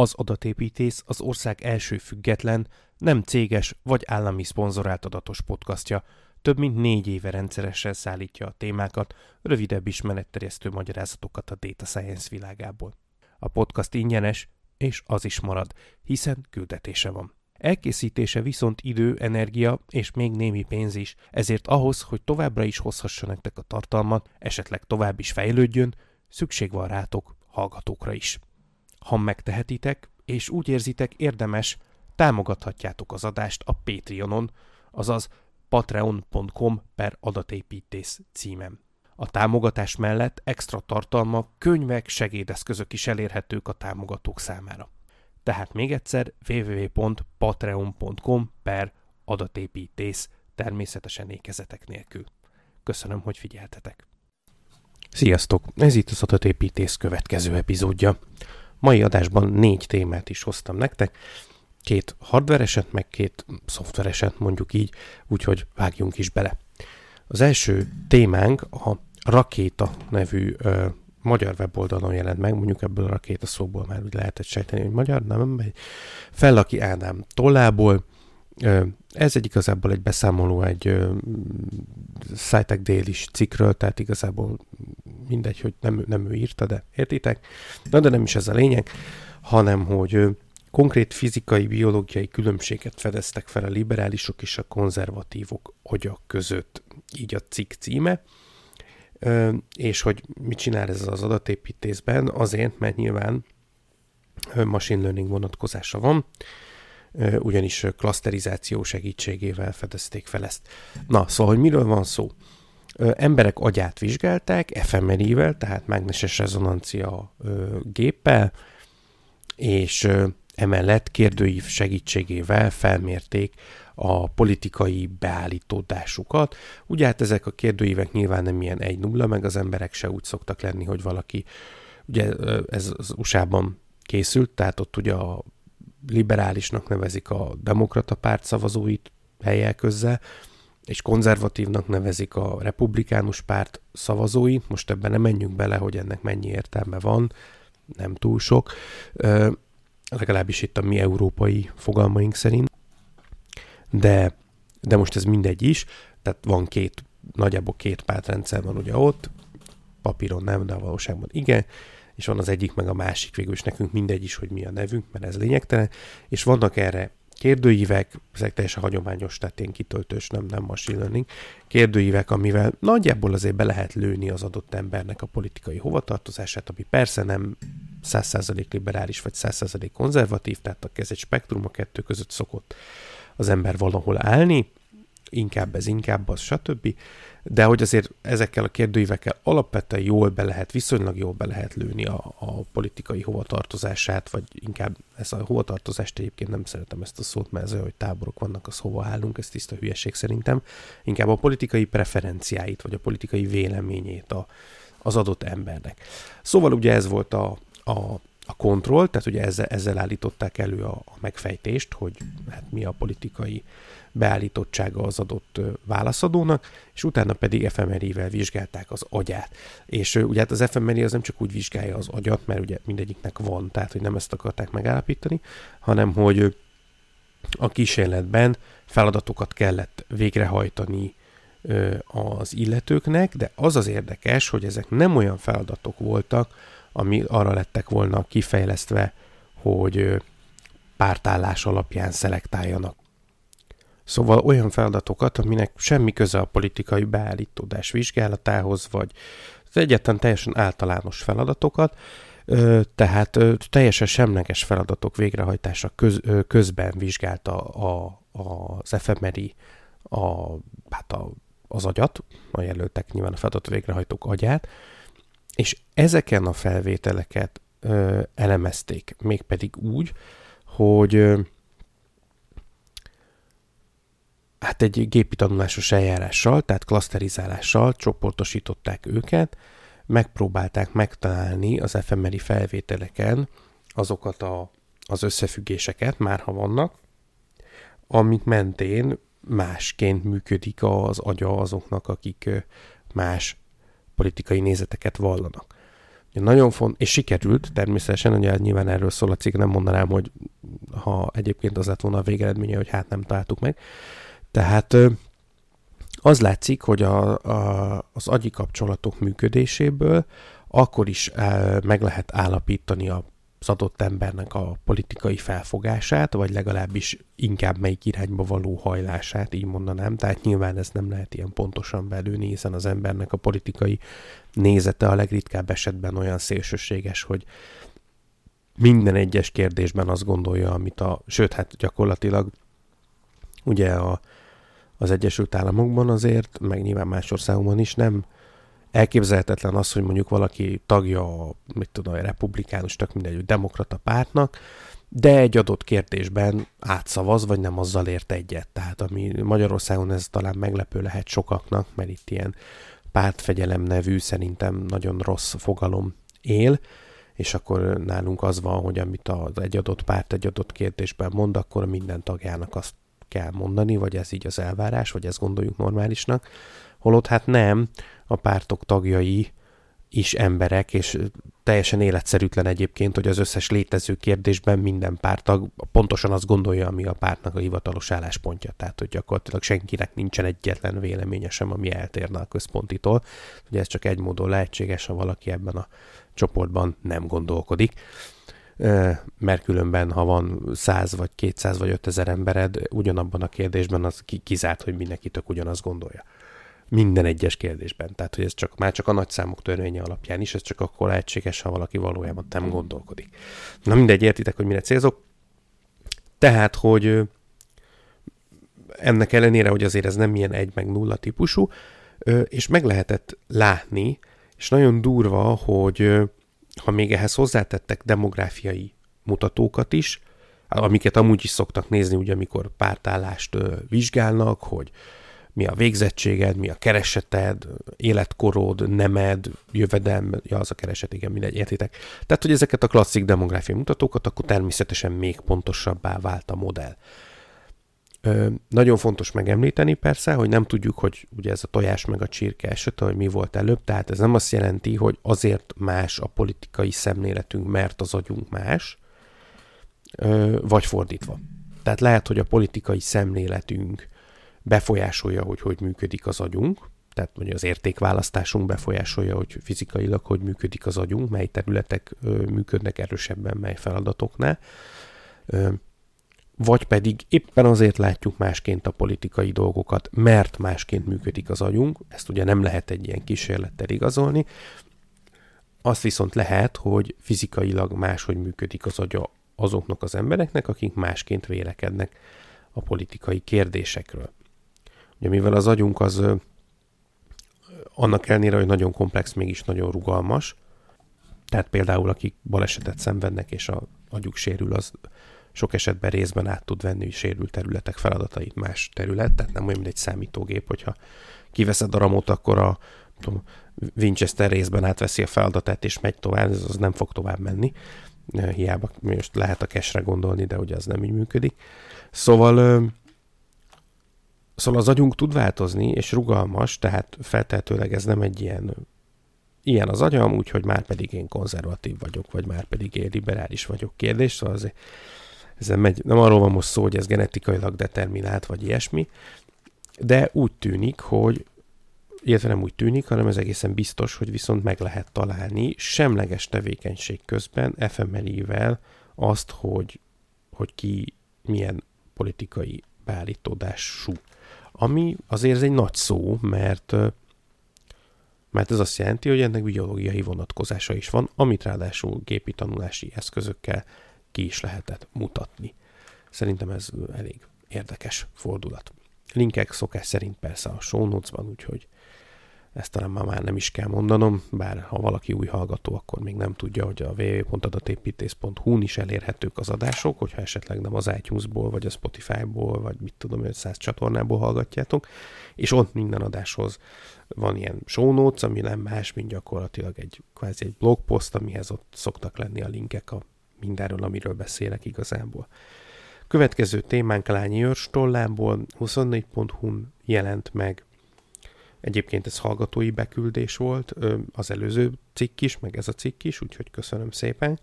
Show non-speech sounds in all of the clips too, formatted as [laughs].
Az adatépítész az ország első független, nem céges vagy állami szponzorált adatos podcastja. Több mint négy éve rendszeresen szállítja a témákat, rövidebb ismeretterjesztő magyarázatokat a data science világából. A podcast ingyenes, és az is marad, hiszen küldetése van. Elkészítése viszont idő, energia és még némi pénz is, ezért ahhoz, hogy továbbra is hozhassa nektek a tartalmat, esetleg tovább is fejlődjön, szükség van rátok, hallgatókra is. Ha megtehetitek, és úgy érzitek érdemes, támogathatjátok az adást a Patreonon, azaz patreon.com per adatépítész címem. A támogatás mellett extra tartalmak, könyvek, segédeszközök is elérhetők a támogatók számára. Tehát még egyszer www.patreon.com per adatépítész természetesen ékezetek nélkül. Köszönöm, hogy figyeltetek. Sziasztok! Ez itt az adatépítész következő epizódja. Mai adásban négy témát is hoztam nektek, két hardvereset, meg két szoftvereset mondjuk így, úgyhogy vágjunk is bele. Az első témánk a Rakéta nevű ö, magyar weboldalon jelent meg, mondjuk ebből a rakéta szóból már úgy lehetett sejteni, hogy magyar, nem megy. Fellaki Ádám tollából, ez egy igazából egy beszámoló egy Szájtek délis cikkről, tehát igazából mindegy, hogy nem, nem ő írta, de értitek? Na, de nem is ez a lényeg, hanem, hogy konkrét fizikai, biológiai különbséget fedeztek fel a liberálisok és a konzervatívok agyak között, így a cikk címe. És hogy mit csinál ez az adatépítészben? Azért, mert nyilván machine learning vonatkozása van, ugyanis klaszterizáció segítségével fedezték fel ezt. Na, szóval, hogy miről van szó? Emberek agyát vizsgálták fMRI-vel, tehát mágneses rezonancia géppel, és emellett kérdőív segítségével felmérték a politikai beállítódásukat. Ugye hát ezek a kérdőívek nyilván nem ilyen egy nulla, meg az emberek se úgy szoktak lenni, hogy valaki, ugye ez az USA-ban készült, tehát ott ugye a liberálisnak nevezik a demokrata párt szavazóit helyel közzel, és konzervatívnak nevezik a republikánus párt szavazóit. Most ebben nem menjünk bele, hogy ennek mennyi értelme van, nem túl sok, legalábbis itt a mi európai fogalmaink szerint. De, de most ez mindegy is, tehát van két, nagyjából két pártrendszer van ugye ott, papíron nem, de a valóságban igen, és van az egyik, meg a másik, végül is. Nekünk mindegy is, hogy mi a nevünk, mert ez lényegtelen, és vannak erre kérdőívek, ezek teljesen hagyományos, tehát ilyen kitöltős, nem, nem machine learning, kérdőívek, amivel nagyjából azért be lehet lőni az adott embernek a politikai hovatartozását, ami persze nem 100% liberális vagy 100% konzervatív, tehát ez egy spektrum a kettő között szokott az ember valahol állni, inkább ez, inkább az, stb. De hogy azért ezekkel a kérdőívekkel alapvetően jól be lehet, viszonylag jól be lehet lőni a, a politikai hovatartozását, vagy inkább ez a hovatartozást egyébként nem szeretem ezt a szót, mert ez olyan, hogy táborok vannak, az hova állunk, ez tiszta hülyeség szerintem. Inkább a politikai preferenciáit, vagy a politikai véleményét a, az adott embernek. Szóval ugye ez volt a, a, a kontroll, tehát ugye ezzel, ezzel állították elő a, a megfejtést, hogy hát mi a politikai beállítottsága az adott válaszadónak, és utána pedig fMRI-vel vizsgálták az agyát. És ugye hát az fMRI az nem csak úgy vizsgálja az agyat, mert ugye mindegyiknek van, tehát hogy nem ezt akarták megállapítani, hanem hogy a kísérletben feladatokat kellett végrehajtani az illetőknek, de az az érdekes, hogy ezek nem olyan feladatok voltak, ami arra lettek volna kifejlesztve, hogy pártállás alapján szelektáljanak. Szóval olyan feladatokat, aminek semmi köze a politikai beállítódás vizsgálatához, vagy az egyetlen teljesen általános feladatokat, tehát teljesen semleges feladatok végrehajtása köz, közben vizsgálta a, a, az FMRI a, hát a, az agyat, a jelöltek nyilván a feladat végrehajtók agyát, és ezeken a felvételeket ö, elemezték, mégpedig úgy, hogy ö, hát egy gépi tanulásos eljárással, tehát klaszterizálással csoportosították őket, megpróbálták megtalálni az fMRI felvételeken azokat a, az összefüggéseket, már ha vannak, amik mentén másként működik az agya azoknak, akik más politikai nézeteket vallanak. Nagyon font, és sikerült természetesen, ugye nyilván erről szól a cikk, nem mondanám, hogy ha egyébként az lett volna a végeredménye, hogy hát nem találtuk meg. Tehát az látszik, hogy a, a, az agyi kapcsolatok működéséből akkor is meg lehet állapítani a az adott embernek a politikai felfogását, vagy legalábbis inkább melyik irányba való hajlását, így mondanám. Tehát nyilván ez nem lehet ilyen pontosan belőni, hiszen az embernek a politikai nézete a legritkább esetben olyan szélsőséges, hogy minden egyes kérdésben azt gondolja, amit a, sőt, hát gyakorlatilag ugye a, az Egyesült Államokban azért, meg nyilván más országokban is nem elképzelhetetlen az, hogy mondjuk valaki tagja, mit tudom, a republikánus, tök mindegy, demokrata pártnak, de egy adott kérdésben átszavaz, vagy nem azzal ért egyet. Tehát ami Magyarországon ez talán meglepő lehet sokaknak, mert itt ilyen pártfegyelem nevű, szerintem nagyon rossz fogalom él, és akkor nálunk az van, hogy amit az egy adott párt egy adott kérdésben mond, akkor minden tagjának azt kell mondani, vagy ez így az elvárás, vagy ezt gondoljuk normálisnak. Holott hát nem, a pártok tagjai is emberek, és teljesen életszerűtlen egyébként, hogy az összes létező kérdésben minden pártag pontosan azt gondolja, ami a pártnak a hivatalos álláspontja. Tehát, hogy gyakorlatilag senkinek nincsen egyetlen véleménye sem, ami eltérne a központitól. Ugye ez csak egy módon lehetséges, ha valaki ebben a csoportban nem gondolkodik mert különben, ha van 100 vagy 200 vagy 5000 embered ugyanabban a kérdésben, az kizárt, hogy mindenki tök ugyanazt gondolja minden egyes kérdésben. Tehát, hogy ez csak, már csak a nagyszámok törvénye alapján is, ez csak akkor lehetséges, ha valaki valójában nem gondolkodik. Na mindegy, értitek, hogy mire célzok. Tehát, hogy ennek ellenére, hogy azért ez nem ilyen egy meg nulla típusú, és meg lehetett látni, és nagyon durva, hogy ha még ehhez hozzátettek demográfiai mutatókat is, amiket amúgy is szoktak nézni, ugye amikor pártállást vizsgálnak, hogy mi a végzettséged, mi a kereseted, életkorod, nemed, jövedelm, ja, az a kereset, igen, mindegy, értitek. Tehát, hogy ezeket a klasszik demográfiai mutatókat, akkor természetesen még pontosabbá vált a modell. Ö, nagyon fontos megemlíteni persze, hogy nem tudjuk, hogy ugye ez a tojás meg a csirke esete, hogy mi volt előbb, tehát ez nem azt jelenti, hogy azért más a politikai szemléletünk, mert az agyunk más, ö, vagy fordítva. Tehát lehet, hogy a politikai szemléletünk befolyásolja, hogy hogy működik az agyunk, tehát mondjuk az értékválasztásunk befolyásolja, hogy fizikailag hogy működik az agyunk, mely területek működnek erősebben, mely feladatoknál, vagy pedig éppen azért látjuk másként a politikai dolgokat, mert másként működik az agyunk, ezt ugye nem lehet egy ilyen kísérlettel igazolni, azt viszont lehet, hogy fizikailag máshogy működik az agya azoknak az embereknek, akik másként vélekednek a politikai kérdésekről. Ugye mivel az agyunk az annak ellenére, hogy nagyon komplex, mégis nagyon rugalmas, tehát például akik balesetet szenvednek és a agyuk sérül, az sok esetben részben át tud venni sérült területek feladatait más terület, tehát nem olyan, mint egy számítógép, hogyha kiveszed a ramot, akkor a tudom, Winchester részben átveszi a feladatát és megy tovább, ez az nem fog tovább menni. Hiába most lehet a kesre gondolni, de ugye az nem így működik. Szóval Szóval az agyunk tud változni, és rugalmas, tehát feltehetőleg ez nem egy ilyen ilyen az agyam, úgyhogy már pedig én konzervatív vagyok, vagy már pedig én liberális vagyok kérdés, szóval azért ez nem, megy, nem arról van most szó, hogy ez genetikailag determinált, vagy ilyesmi, de úgy tűnik, hogy illetve nem úgy tűnik, hanem ez egészen biztos, hogy viszont meg lehet találni semleges tevékenység közben FMLI-vel azt, hogy, hogy ki milyen politikai beállítódású. Ami azért ez egy nagy szó, mert mert ez azt jelenti, hogy ennek biológiai vonatkozása is van, amit ráadásul gépi tanulási eszközökkel ki is lehetett mutatni. Szerintem ez elég érdekes fordulat. Linkek szokás szerint persze a show notes-ban, úgyhogy ezt talán már, nem is kell mondanom, bár ha valaki új hallgató, akkor még nem tudja, hogy a www.adatépítész.hu-n is elérhetők az adások, hogyha esetleg nem az iTunes-ból, vagy a Spotify-ból, vagy mit tudom, 500 csatornából hallgatjátok, és ott minden adáshoz van ilyen show notes, ami nem más, mint gyakorlatilag egy kvázi egy blogpost, amihez ott szoktak lenni a linkek a mindenről, amiről beszélek igazából. Következő témánk Lányi Őrs tollából 24.hu-n jelent meg Egyébként ez hallgatói beküldés volt, az előző cikk is, meg ez a cikk is, úgyhogy köszönöm szépen.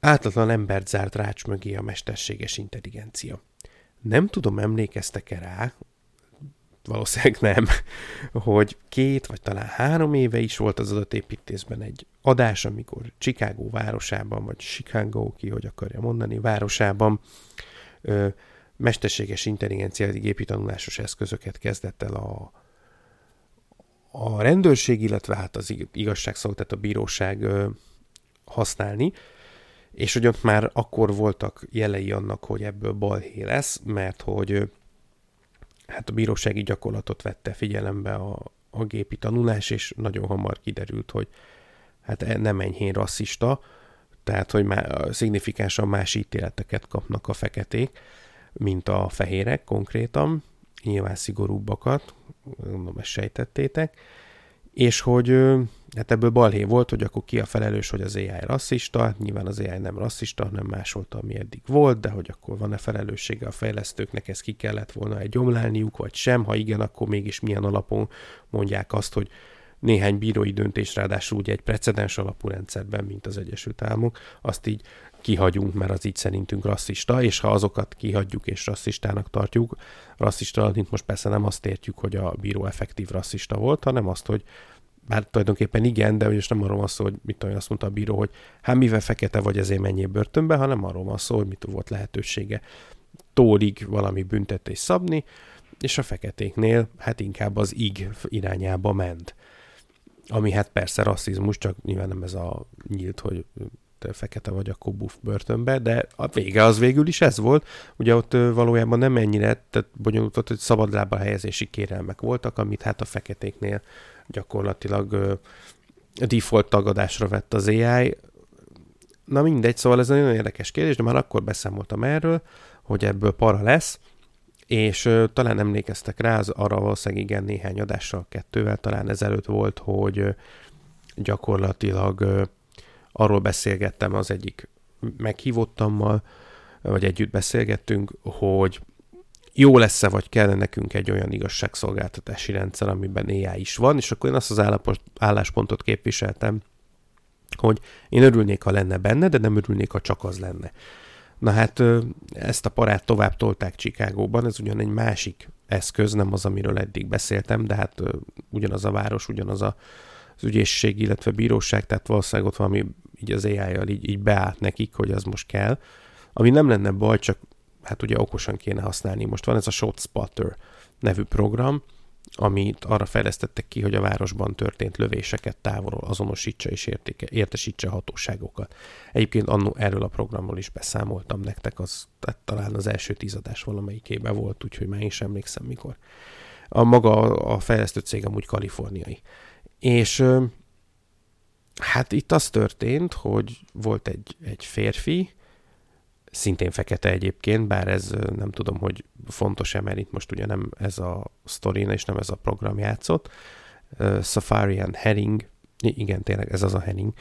Átlatlan embert zárt rács mögé a mesterséges intelligencia. Nem tudom, emlékeztek-e rá, valószínűleg nem, [laughs] hogy két vagy talán három éve is volt az adatépítésben egy adás, amikor Chicago városában, vagy Chicago, ki hogy akarja mondani, városában ö, mesterséges intelligencia gépi tanulásos eszközöket kezdett el a, a rendőrség, illetve hát az igazságszolgáltat a bíróság ö, használni, és hogy ott már akkor voltak jelei annak, hogy ebből balhé lesz, mert hogy hát a bírósági gyakorlatot vette figyelembe a, a gépi tanulás, és nagyon hamar kiderült, hogy hát e, nem enyhén rasszista, tehát hogy már szignifikánsan más ítéleteket kapnak a feketék, mint a fehérek konkrétan, nyilván szigorúbbakat, mondom, ezt sejtettétek, és hogy hát ebből balhé volt, hogy akkor ki a felelős, hogy az AI rasszista, nyilván az AI nem rasszista, hanem másolta, ami eddig volt, de hogy akkor van-e felelőssége a fejlesztőknek, ezt ki kellett volna egy gyomlálniuk, vagy sem, ha igen, akkor mégis milyen alapon mondják azt, hogy néhány bírói döntés, ráadásul ugye egy precedens alapú rendszerben, mint az Egyesült Államok, azt így kihagyunk, mert az így szerintünk rasszista, és ha azokat kihagyjuk és rasszistának tartjuk, rasszista alatt most persze nem azt értjük, hogy a bíró effektív rasszista volt, hanem azt, hogy bár tulajdonképpen igen, de most nem arról van szó, hogy mit tudom, azt mondta a bíró, hogy hát mivel fekete vagy, ezért menjél börtönbe, hanem arról van szó, hogy mit volt lehetősége tólig valami büntetés szabni, és a feketéknél hát inkább az ig irányába ment. Ami hát persze rasszizmus, csak nyilván nem ez a nyílt, hogy fekete vagy, akkor buff börtönbe, de a vége az végül is ez volt. Ugye ott valójában nem ennyire tehát bonyolult, hogy szabadlába helyezési kérelmek voltak, amit hát a feketéknél gyakorlatilag default tagadásra vett az AI. Na mindegy, szóval ez egy nagyon érdekes kérdés, de már akkor beszámoltam erről, hogy ebből para lesz, és uh, talán emlékeztek rá, az arra valószínűleg igen néhány adással, kettővel talán ezelőtt volt, hogy gyakorlatilag arról beszélgettem az egyik meghívottammal, vagy együtt beszélgettünk, hogy jó lesz-e, vagy kell nekünk egy olyan igazságszolgáltatási rendszer, amiben AI is van, és akkor én azt az álláspontot képviseltem, hogy én örülnék, ha lenne benne, de nem örülnék, ha csak az lenne. Na hát ezt a parát tovább tolták Csikágóban, ez ugyan egy másik eszköz, nem az, amiről eddig beszéltem, de hát ugyanaz a város, ugyanaz a, az ügyészség, illetve bíróság, tehát valószínűleg ott valami így az AI-jal így, így beállt nekik, hogy az most kell. Ami nem lenne baj, csak hát ugye okosan kéne használni. Most van ez a ShotSpotter nevű program, amit arra fejlesztettek ki, hogy a városban történt lövéseket távolról azonosítsa és értéke, értesítse a hatóságokat. Egyébként annó erről a programról is beszámoltam nektek, az tehát talán az első tízadás valamelyikébe volt, úgyhogy már én sem emlékszem mikor. A maga a fejlesztő cég amúgy kaliforniai. És hát itt az történt, hogy volt egy, egy férfi, szintén fekete egyébként, bár ez nem tudom, hogy fontos-e, mert itt most ugye nem ez a sztorin és nem ez a program játszott. Uh, Safarian Herring, igen, tényleg ez az a Herring,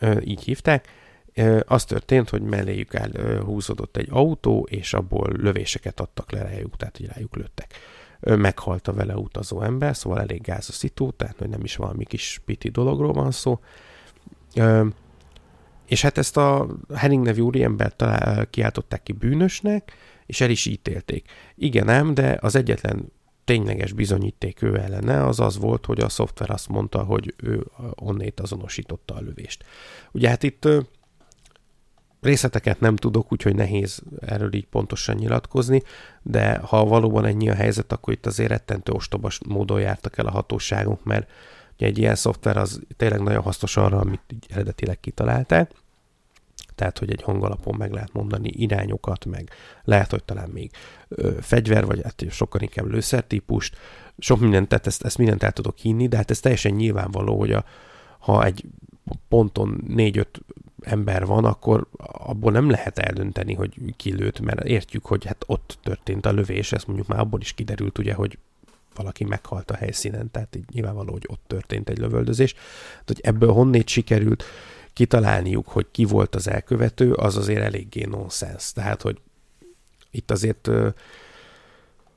uh, így hívták. Uh, az történt, hogy melléjük el uh, húzódott egy autó, és abból lövéseket adtak le rájuk, tehát hogy rájuk lőttek. Meghalt a vele utazó ember, szóval elég gáz a szitu, tehát hogy nem is valami kis piti dologról van szó. És hát ezt a Henning nevű úriembert talál, kiáltották ki bűnösnek, és el is ítélték. Igen ám, de az egyetlen tényleges bizonyíték ő ellene az az volt, hogy a szoftver azt mondta, hogy ő onnét azonosította a lövést. Ugye hát itt részleteket nem tudok, úgyhogy nehéz erről így pontosan nyilatkozni, de ha valóban ennyi a helyzet, akkor itt azért rettentő ostobas módon jártak el a hatóságok, mert egy ilyen szoftver az tényleg nagyon hasznos arra, amit így eredetileg kitalálták, tehát, hogy egy hangalapon meg lehet mondani irányokat, meg lehet, hogy talán még ö, fegyver, vagy hát sokkal inkább lőszertípust, sok mindent, tehát ezt, ezt mindent el tudok hinni, de hát ez teljesen nyilvánvaló, hogy a, ha egy ponton négy-öt ember van, akkor abból nem lehet eldönteni, hogy ki lőtt, mert értjük, hogy hát ott történt a lövés, ez mondjuk már abból is kiderült, ugye, hogy valaki meghalt a helyszínen, tehát így nyilvánvaló, hogy ott történt egy lövöldözés. Tehát, hogy ebből honnét sikerült kitalálniuk, hogy ki volt az elkövető, az azért eléggé nonsens. Tehát, hogy itt azért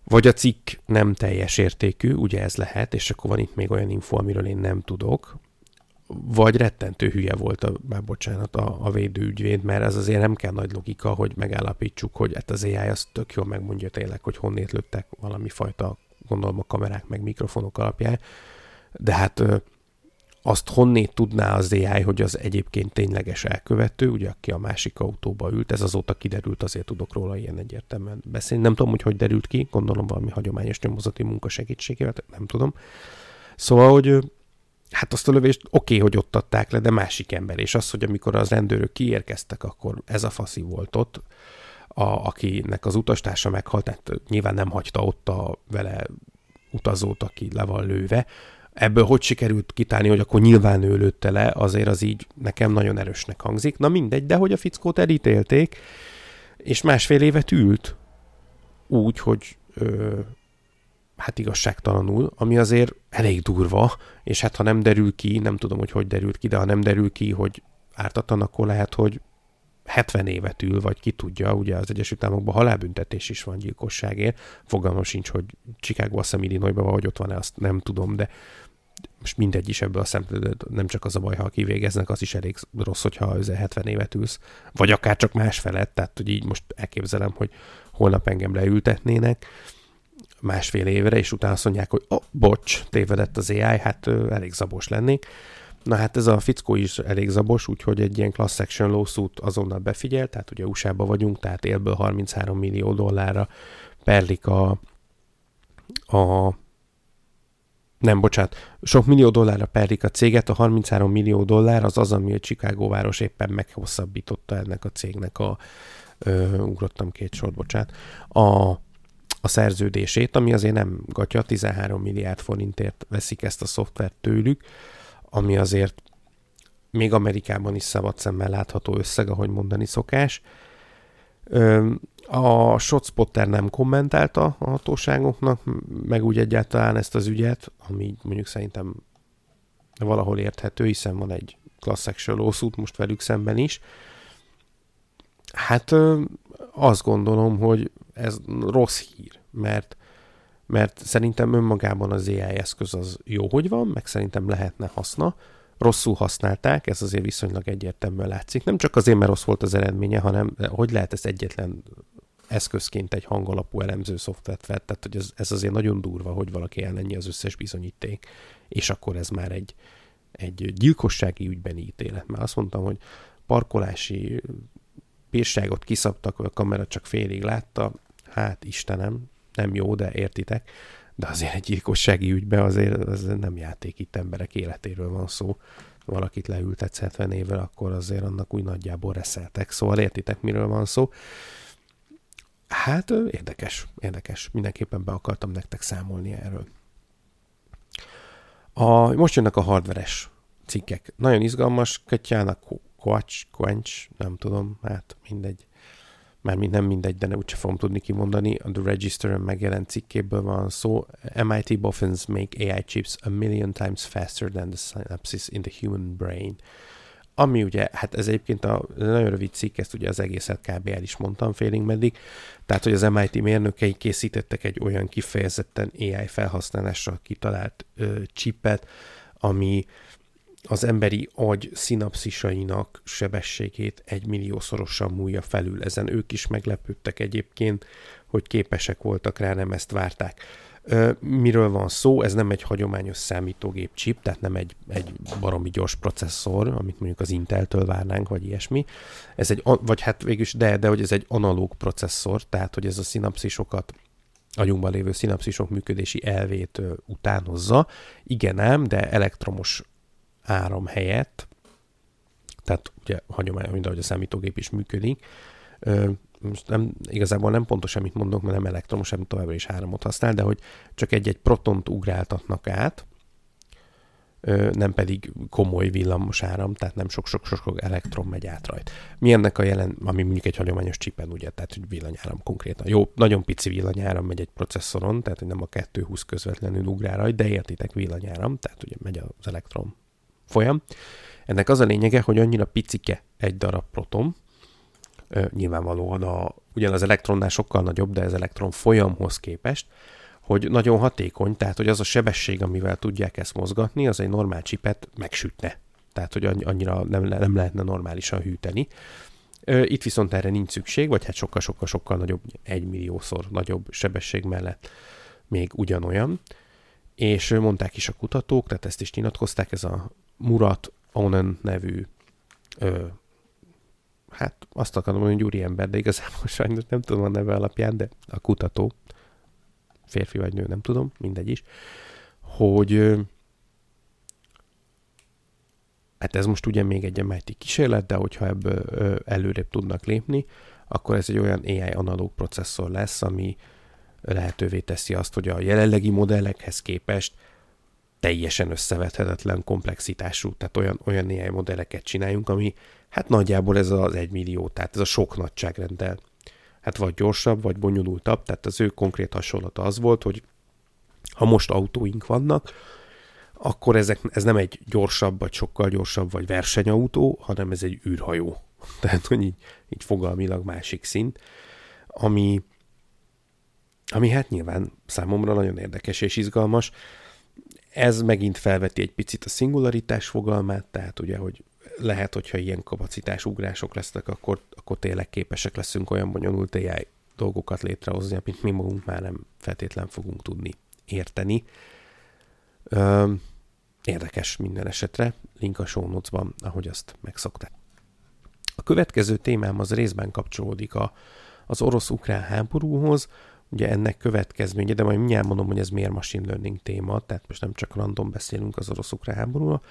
vagy a cikk nem teljes értékű, ugye ez lehet, és akkor van itt még olyan info, amiről én nem tudok, vagy rettentő hülye volt, a, már bocsánat, a, a védőügyvéd, mert ez azért nem kell nagy logika, hogy megállapítsuk, hogy hát az AI az tök jól megmondja tényleg, hogy honnét lőttek valami fajta, gondolom a kamerák meg mikrofonok alapján, de hát azt honnét tudná az AI, hogy az egyébként tényleges elkövető, ugye aki a másik autóba ült, ez azóta kiderült, azért tudok róla ilyen egyértelműen beszélni. Nem tudom, hogy hogy derült ki, gondolom valami hagyományos nyomozati munka segítségével, nem tudom. Szóval, hogy hát azt a lövést oké, okay, hogy ott adták le, de másik ember, és az, hogy amikor az rendőrök kiérkeztek, akkor ez a faszi volt ott, a, akinek az utastársa meghalt, tehát nyilván nem hagyta ott a vele utazót, aki le van lőve, ebből hogy sikerült kitálni, hogy akkor nyilván ő lőtte le, azért az így nekem nagyon erősnek hangzik. Na mindegy, de hogy a fickót elítélték, és másfél évet ült úgy, hogy ö, hát igazságtalanul, ami azért elég durva, és hát ha nem derül ki, nem tudom, hogy hogy derült ki, de ha nem derül ki, hogy ártatlan, akkor lehet, hogy 70 évet ül, vagy ki tudja, ugye az Egyesült Államokban halálbüntetés is van gyilkosságért. Fogalmam sincs, hogy Chicago azt hiszem Illinoisban, vagy ott van-e, azt nem tudom, de most mindegy is ebből a szempontból, nem csak az a baj, ha kivégeznek, az is elég rossz, hogyha 70 évet ülsz, vagy akár csak más felett, tehát hogy így most elképzelem, hogy holnap engem leültetnének másfél évre, és utána azt mondják, hogy oh, bocs, tévedett az AI, hát elég zabos lennék. Na hát ez a fickó is elég zabos, úgyhogy egy ilyen class section lawsuit azonnal befigyel, tehát ugye USA-ba vagyunk, tehát élből 33 millió dollárra perlik a, a nem, bocsánat, sok millió dollárra perlik a céget, a 33 millió dollár az az, ami a Chicago város éppen meghosszabbította ennek a cégnek a, ö, ugrottam két sort, bocsánat, a, a szerződését, ami azért nem gatya, 13 milliárd forintért veszik ezt a szoftvert tőlük, ami azért még Amerikában is szabad szemmel látható összeg, ahogy mondani szokás. A ShotSpotter nem kommentálta a hatóságoknak, meg úgy egyáltalán ezt az ügyet, ami mondjuk szerintem valahol érthető, hiszen van egy class action lawsuit most velük szemben is. Hát azt gondolom, hogy ez rossz hír, mert mert szerintem önmagában az AI eszköz az jó, hogy van, meg szerintem lehetne haszna. Rosszul használták, ez azért viszonylag egyértelműen látszik. Nem csak azért, mert rossz volt az eredménye, hanem hogy lehet ezt egyetlen eszközként egy hangalapú elemző szoftvert fel, tehát hogy ez, ez azért nagyon durva, hogy valaki ellenni az összes bizonyíték, és akkor ez már egy, egy gyilkossági ügyben ítélet. Már azt mondtam, hogy parkolási bírságot kiszabtak, a kamera csak félig látta, hát Istenem, nem jó, de értitek, de azért egy gyilkossági ügybe azért az nem játék, itt emberek életéről van szó. Valakit leültetsz 70 évvel, akkor azért annak úgy nagyjából reszeltek. Szóval értitek, miről van szó. Hát érdekes, érdekes. Mindenképpen be akartam nektek számolni erről. A, most jönnek a hardveres cikkek. Nagyon izgalmas, Katyának Kovács, Quench, nem tudom, hát mindegy mármint nem mindegy, de ne úgyse fogom tudni kimondani, a The Register-en megjelent cikkéből van szó. MIT boffins make AI chips a million times faster than the synapses in the human brain. Ami ugye, hát ez egyébként a nagyon rövid cikk, ezt ugye az egészet kb. el is mondtam félig meddig, tehát hogy az MIT mérnökei készítettek egy olyan kifejezetten AI felhasználásra kitalált ö, chipet, ami az emberi agy szinapszisainak sebességét egy milliószorosan múlja felül. Ezen ők is meglepődtek egyébként, hogy képesek voltak rá, nem ezt várták. Miről van szó? Ez nem egy hagyományos számítógép chip, tehát nem egy, egy baromi gyors processzor, amit mondjuk az Inteltől várnánk, vagy ilyesmi. Ez egy, vagy hát végülis, de, de hogy ez egy analóg processzor, tehát hogy ez a szinapszisokat agyunkban lévő szinapszisok működési elvét utánozza. Igen ám, de elektromos áram helyett, tehát ugye hagyomány, mint ahogy a számítógép is működik, most nem, igazából nem pontos, amit mondok, mert nem elektromos, hanem továbbra is áramot használ, de hogy csak egy-egy protont ugráltatnak át, nem pedig komoly villamos áram, tehát nem sok-sok-sok elektron megy át rajta. Mi ennek a jelen, ami mondjuk egy hagyományos csipen, ugye, tehát hogy villanyáram konkrétan. Jó, nagyon pici villanyáram megy egy processzoron, tehát hogy nem a 220 közvetlenül ugrál rajta, de értitek villanyáram, tehát ugye megy az elektron folyam. Ennek az a lényege, hogy annyira picike egy darab proton, nyilvánvalóan a, ugyan az elektronnál sokkal nagyobb, de az elektron folyamhoz képest, hogy nagyon hatékony, tehát hogy az a sebesség, amivel tudják ezt mozgatni, az egy normál csipet megsütne. Tehát, hogy annyira nem, nem lehetne normálisan hűteni. Itt viszont erre nincs szükség, vagy hát sokkal-sokkal-sokkal nagyobb, egymilliószor nagyobb sebesség mellett még ugyanolyan. És mondták is a kutatók, tehát ezt is nyilatkozták, ez a Murat Onen nevű ö, hát azt akarom mondani, hogy ember, de igazából [laughs] sajnos nem tudom a neve alapján, de a kutató, férfi vagy nő, nem tudom, mindegy is, hogy hát ez most ugye még egy MIT kísérlet, de hogyha ebből előrébb tudnak lépni, akkor ez egy olyan AI analóg processzor lesz, ami lehetővé teszi azt, hogy a jelenlegi modellekhez képest teljesen összevethetetlen komplexitású, tehát olyan, olyan AI modelleket csináljunk, ami hát nagyjából ez az egy millió, tehát ez a sok nagyságrenddel hát vagy gyorsabb, vagy bonyolultabb, tehát az ő konkrét hasonlata az volt, hogy ha most autóink vannak, akkor ezek, ez nem egy gyorsabb, vagy sokkal gyorsabb, vagy versenyautó, hanem ez egy űrhajó. [laughs] Tehát, hogy így, így fogalmilag másik szint, ami, ami hát nyilván számomra nagyon érdekes és izgalmas. Ez megint felveti egy picit a szingularitás fogalmát, tehát ugye, hogy lehet, hogyha ilyen kapacitás ugrások lesznek, akkor, akkor tényleg képesek leszünk olyan bonyolult AI dolgokat létrehozni, amit mi magunk már nem feltétlen fogunk tudni érteni. Ö, érdekes minden esetre, link a show notes-ban, ahogy azt megszokták. A következő témám az részben kapcsolódik a, az orosz-ukrán háborúhoz, ugye ennek következménye, de majd mindjárt mondom, hogy ez miért machine learning téma, tehát most nem csak random beszélünk az orosz-ukrán háborúról,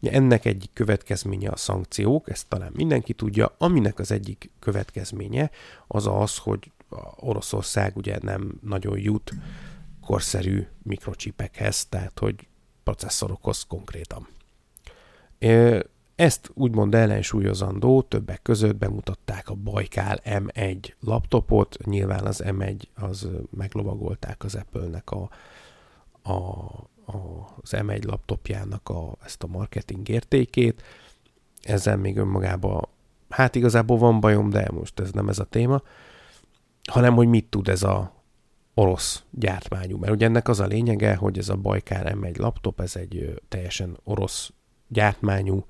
Ugye ennek egyik következménye a szankciók, ezt talán mindenki tudja, aminek az egyik következménye az az, hogy Oroszország ugye nem nagyon jut korszerű mikrocsipekhez, tehát hogy processzorokhoz konkrétan. Ezt úgymond ellensúlyozandó többek között bemutatták a Bajkál M1 laptopot, nyilván az M1 az meglovagolták az Apple-nek a, a az M1 laptopjának a, ezt a marketing értékét. Ezzel még önmagában, hát igazából van bajom, de most ez nem ez a téma, hanem hogy mit tud ez a orosz gyártmányú. Mert ugye ennek az a lényege, hogy ez a Bajkár M1 laptop, ez egy teljesen orosz gyártmányú,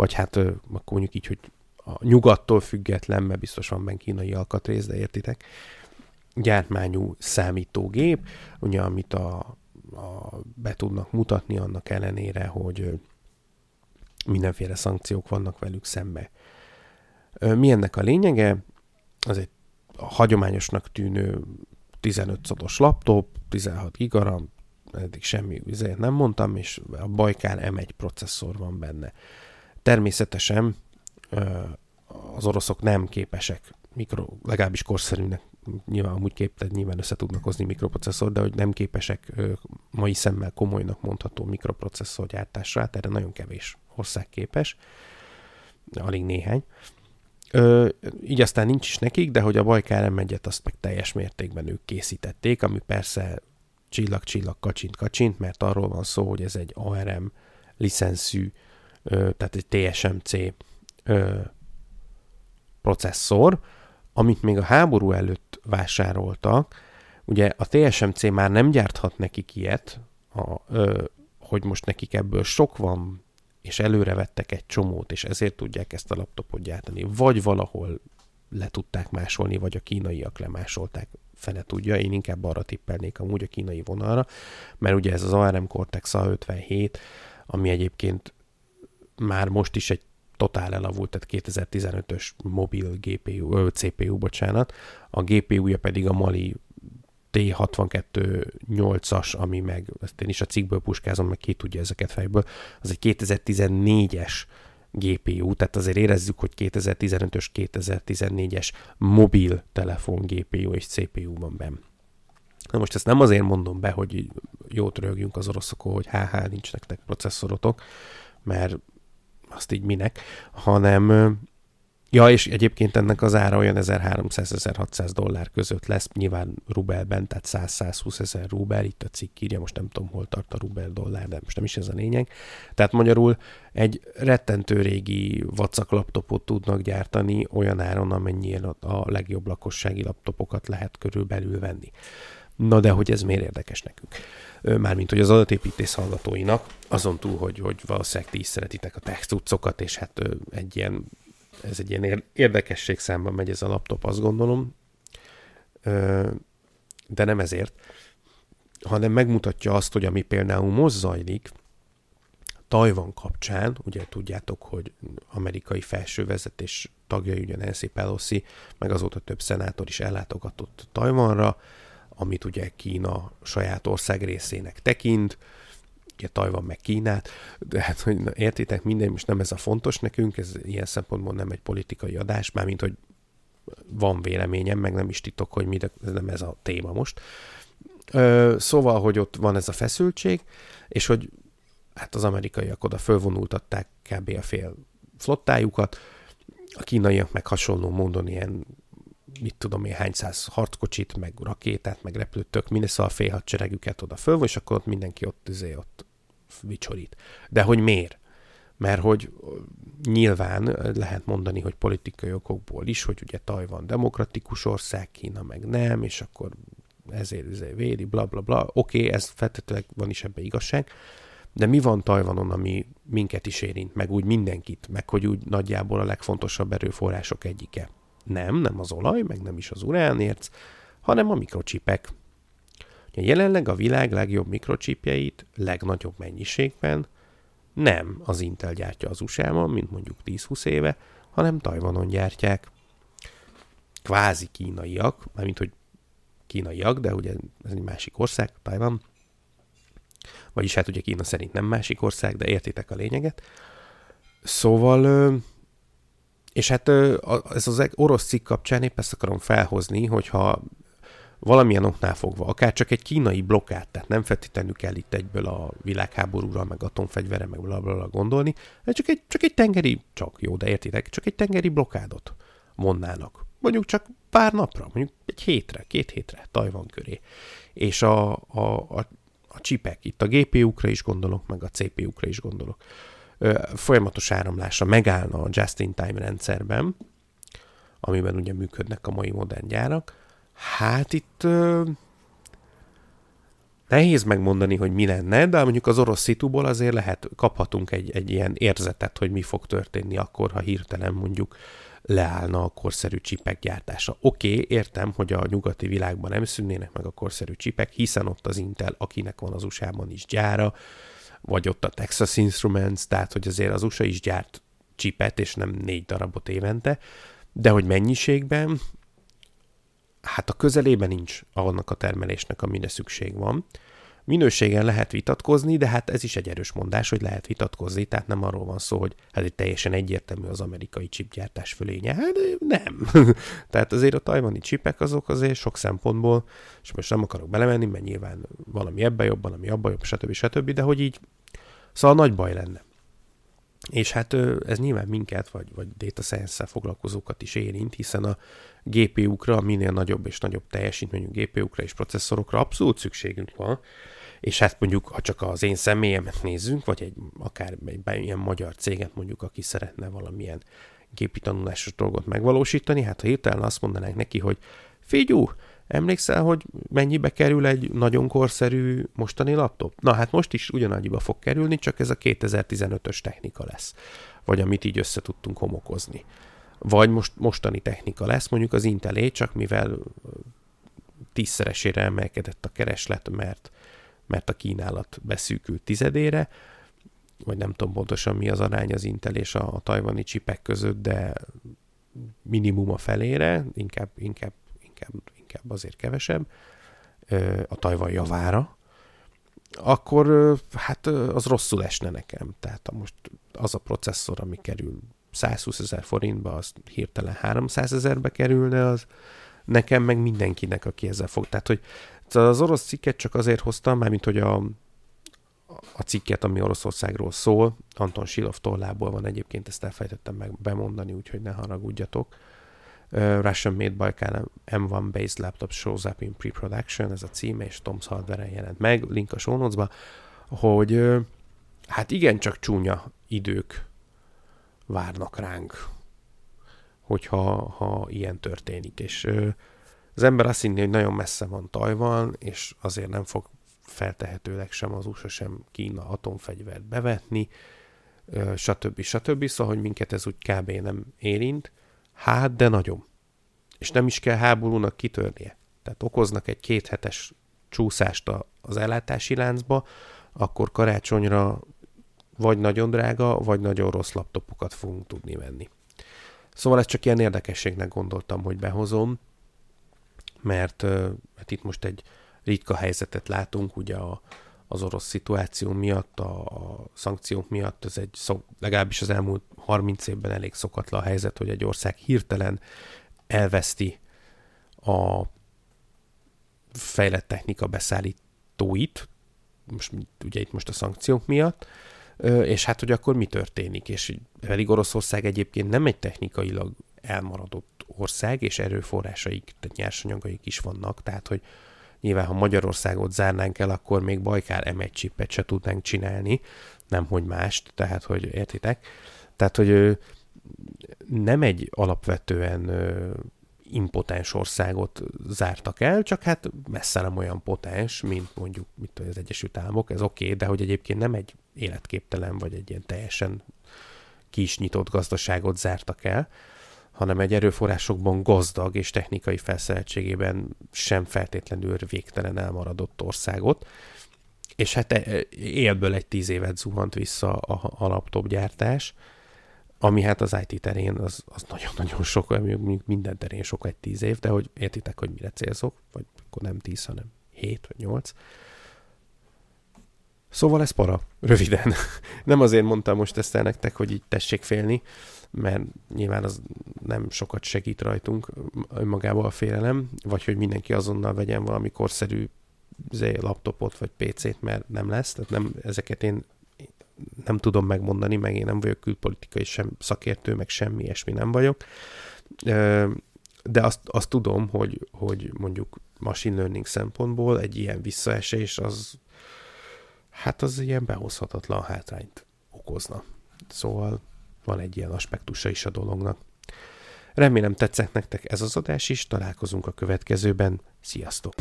vagy hát akkor mondjuk így, hogy a nyugattól független, mert biztos van benne kínai alkatrész, de értitek, gyártmányú számítógép, ugye amit a a, be tudnak mutatni annak ellenére, hogy mindenféle szankciók vannak velük szembe. Mi ennek a lényege? Az egy hagyományosnak tűnő 15 szotos laptop, 16 gigaram, eddig semmi vizet nem mondtam, és a Bajkál M1 processzor van benne. Természetesen az oroszok nem képesek mikro, legalábbis korszerűnek nyilván amúgy képted, nyilván össze tudnak hozni mikroprocesszor, de hogy nem képesek mai szemmel komolynak mondható mikroprocesszor gyártásra, hát erre nagyon kevés ország képes, alig néhány. Ö, így aztán nincs is nekik, de hogy a Bajkár m azt meg teljes mértékben ők készítették, ami persze csillag-csillag kacsint-kacsint, mert arról van szó, hogy ez egy ARM licenszű, tehát egy TSMC processzor, amit még a háború előtt vásároltak, ugye a TSMC már nem gyárthat nekik ilyet, a, ö, hogy most nekik ebből sok van, és előre vettek egy csomót, és ezért tudják ezt a laptopot gyártani, vagy valahol le tudták másolni, vagy a kínaiak lemásolták, fene tudja, én inkább arra tippelnék amúgy a kínai vonalra, mert ugye ez az ARM Cortex A57, ami egyébként már most is egy totál elavult, tehát 2015-ös mobil GPU, ö, CPU, bocsánat, a GPU-ja pedig a Mali T62 8-as, ami meg, ezt én is a cikkből puskázom, meg ki tudja ezeket fejből, az egy 2014-es GPU, tehát azért érezzük, hogy 2015-ös, 2014-es mobil telefon GPU és CPU van benne. Na most ezt nem azért mondom be, hogy jót rögjünk az oroszokon, hogy HH, nincs nektek processzorotok, mert azt így minek, hanem Ja, és egyébként ennek az ára olyan 1300-1600 dollár között lesz, nyilván rubelben, tehát 100-120 ezer rubel, itt a cikk írja, most nem tudom, hol tart a rubel dollár, de most nem is ez a lényeg. Tehát magyarul egy rettentő régi vacak laptopot tudnak gyártani olyan áron, amennyien a legjobb lakossági laptopokat lehet körülbelül venni. Na de hogy ez miért érdekes nekünk? Mármint, hogy az adatépítés hallgatóinak, azon túl, hogy, hogy valószínűleg ti is szeretitek a tech cuccokat, és hát egy ilyen ez egy ilyen érdekesség számban megy ez a laptop, azt gondolom, de nem ezért, hanem megmutatja azt, hogy ami például most zajlik, Tajvan kapcsán, ugye tudjátok, hogy amerikai felső vezetés tagja, ugye Nancy Pelosi, meg azóta több szenátor is ellátogatott Tajvanra, amit ugye Kína saját ország részének tekint, ugye Tajvan meg Kínát, de hát, hogy na, értitek, minden, most nem ez a fontos nekünk, ez ilyen szempontból nem egy politikai adás, mármint, hogy van véleményem, meg nem is titok, hogy mi, de ez nem ez a téma most. Ö, szóval, hogy ott van ez a feszültség, és hogy hát az amerikaiak oda fölvonultatták kb. a fél flottájukat, a kínaiak meg hasonló módon ilyen mit tudom én, hány száz harckocsit, meg rakétát, meg repülőt, tök szóval a félhadseregüket oda föl, és akkor ott mindenki ott, azért, ott vicsorít. De hogy miért? Mert hogy nyilván lehet mondani, hogy politikai okokból is, hogy ugye Tajvan demokratikus ország, Kína meg nem, és akkor ezért, ezért védi, bla bla bla. Oké, okay, ez feltétlenül van is ebbe igazság, de mi van Tajvanon, ami minket is érint, meg úgy mindenkit, meg hogy úgy nagyjából a legfontosabb erőforrások egyike? Nem, nem az olaj, meg nem is az uránérc, hanem a mikrocsipek. Jelenleg a világ legjobb mikrocsipjeit legnagyobb mennyiségben nem az Intel gyártja az USA-ban, mint mondjuk 10-20 éve, hanem Tajvanon gyártják. Kvázi kínaiak, mármint hogy kínaiak, de ugye ez egy másik ország, Tajvan. Vagyis hát ugye Kína szerint nem másik ország, de értitek a lényeget. Szóval, és hát ez az orosz cikk kapcsán épp ezt akarom felhozni, hogyha valamilyen oknál fogva, akár csak egy kínai blokkát, tehát nem feltétlenül kell itt egyből a világháborúra, meg atomfegyvere, meg bla, bla, bla gondolni, csak egy, csak egy tengeri, csak jó, de értitek, csak egy tengeri blokkádot vonnának. Mondjuk csak pár napra, mondjuk egy hétre, két hétre, Tajvan köré. És a, a, a, a csipek, itt a GPU-kra is gondolok, meg a CPU-kra is gondolok, folyamatos áramlása megállna a just-in-time rendszerben, amiben ugye működnek a mai modern gyárak, Hát itt ö, nehéz megmondani, hogy mi lenne, de mondjuk az orosz szituból azért lehet, kaphatunk egy, egy ilyen érzetet, hogy mi fog történni akkor, ha hirtelen mondjuk leállna a korszerű csipek gyártása. Oké, okay, értem, hogy a nyugati világban nem szűnnének meg a korszerű csipek, hiszen ott az Intel, akinek van az USA-ban is gyára, vagy ott a Texas Instruments, tehát hogy azért az USA is gyárt csipet, és nem négy darabot évente, de hogy mennyiségben, hát a közelében nincs annak a termelésnek, amire szükség van. Minőségen lehet vitatkozni, de hát ez is egy erős mondás, hogy lehet vitatkozni, tehát nem arról van szó, hogy hát itt teljesen egyértelmű az amerikai chipgyártás fölénye. Hát nem. [laughs] tehát azért a tajvani csipek azok azért sok szempontból, és most nem akarok belemenni, mert nyilván valami ebben jobban, ami abban jobb, stb. stb., de hogy így, szóval nagy baj lenne. És hát ez nyilván minket, vagy, vagy data science-szel foglalkozókat is érint, hiszen a GPU-kra, minél nagyobb és nagyobb teljesítményű GPU-kra és processzorokra abszolút szükségünk van, és hát mondjuk, ha csak az én személyemet nézzünk, vagy egy akár egy ilyen magyar céget mondjuk, aki szeretne valamilyen gépi tanulásos dolgot megvalósítani, hát ha hirtelen azt mondanánk neki, hogy figyú, Emlékszel, hogy mennyibe kerül egy nagyon korszerű mostani laptop? Na hát most is ugyanannyiba fog kerülni, csak ez a 2015-ös technika lesz. Vagy amit így össze tudtunk homokozni. Vagy most, mostani technika lesz, mondjuk az Intelé, csak mivel tízszeresére emelkedett a kereslet, mert, mert a kínálat beszűkült tizedére, vagy nem tudom pontosan mi az arány az Intel és a, a tajvani csipek között, de minimum a felére, inkább, inkább, inkább, inkább azért kevesebb, a Tajvan javára, akkor hát az rosszul esne nekem. Tehát most az a processzor, ami kerül 120 ezer forintba, az hirtelen 300 ezerbe kerülne, az nekem meg mindenkinek, aki ezzel fog. Tehát, hogy az orosz cikket csak azért hoztam, mint hogy a, a cikket, ami Oroszországról szól. Anton Silov tollából van egyébként, ezt elfejtettem meg bemondani, úgyhogy ne haragudjatok. Uh, Russian Made Baikal M1 Based Laptop Shows Up in Pre-Production, ez a címe, és Tom's Hardware-en jelent meg, link a show hogy uh, hát igencsak csúnya idők várnak ránk, hogyha ha ilyen történik. És uh, az ember azt hinni, hogy nagyon messze van Tajvan, és azért nem fog feltehetőleg sem az USA, sem Kína atomfegyvert bevetni, stb. stb. Szóval, hogy minket ez úgy kb. nem érint. Hát, de nagyon. És nem is kell háborúnak kitörnie. Tehát okoznak egy kéthetes csúszást az ellátási láncba, akkor karácsonyra vagy nagyon drága, vagy nagyon rossz laptopokat fogunk tudni venni. Szóval ezt csak ilyen érdekességnek gondoltam, hogy behozom, mert hát itt most egy ritka helyzetet látunk, ugye a, az orosz szituáció miatt, a, a szankciók miatt, ez egy szok, legalábbis az elmúlt 30 évben elég szokatlan helyzet, hogy egy ország hirtelen elveszti a fejlett technika beszállítóit, most ugye itt most a szankciók miatt, és hát hogy akkor mi történik, és pedig Oroszország egyébként nem egy technikailag elmaradott ország, és erőforrásaik, tehát nyersanyagaik is vannak, tehát hogy Nyilván, ha Magyarországot zárnánk el, akkor még Bajkál M1 chipet se tudnánk csinálni, nem hogy mást, tehát, hogy értitek? Tehát, hogy nem egy alapvetően impotens országot zártak el, csak hát messze nem olyan potens, mint mondjuk mit az Egyesült Államok, ez oké, okay, de hogy egyébként nem egy életképtelen, vagy egy ilyen teljesen kis nyitott gazdaságot zártak el, hanem egy erőforrásokban gazdag és technikai felszereltségében sem feltétlenül végtelen elmaradott országot. És hát e, élből egy tíz évet zuhant vissza a, a laptop gyártás, ami hát az IT terén az, az nagyon-nagyon sok, minden terén sok egy tíz év, de hogy értitek, hogy mire célzok, vagy akkor nem tíz, hanem hét vagy nyolc. Szóval ez para, röviden. [laughs] nem azért mondtam most ezt el nektek, hogy így tessék félni, mert nyilván az nem sokat segít rajtunk önmagában a félelem, vagy hogy mindenki azonnal vegyen valami korszerű izé, laptopot vagy PC-t, mert nem lesz, tehát nem, ezeket én nem tudom megmondani, meg én nem vagyok külpolitikai sem szakértő, meg semmi ilyesmi nem vagyok. De azt, azt tudom, hogy, hogy mondjuk machine learning szempontból egy ilyen visszaesés az hát az ilyen behozhatatlan hátrányt okozna. Szóval van egy ilyen aspektusa is a dolognak. Remélem tetszett nektek ez az adás is, találkozunk a következőben. Sziasztok!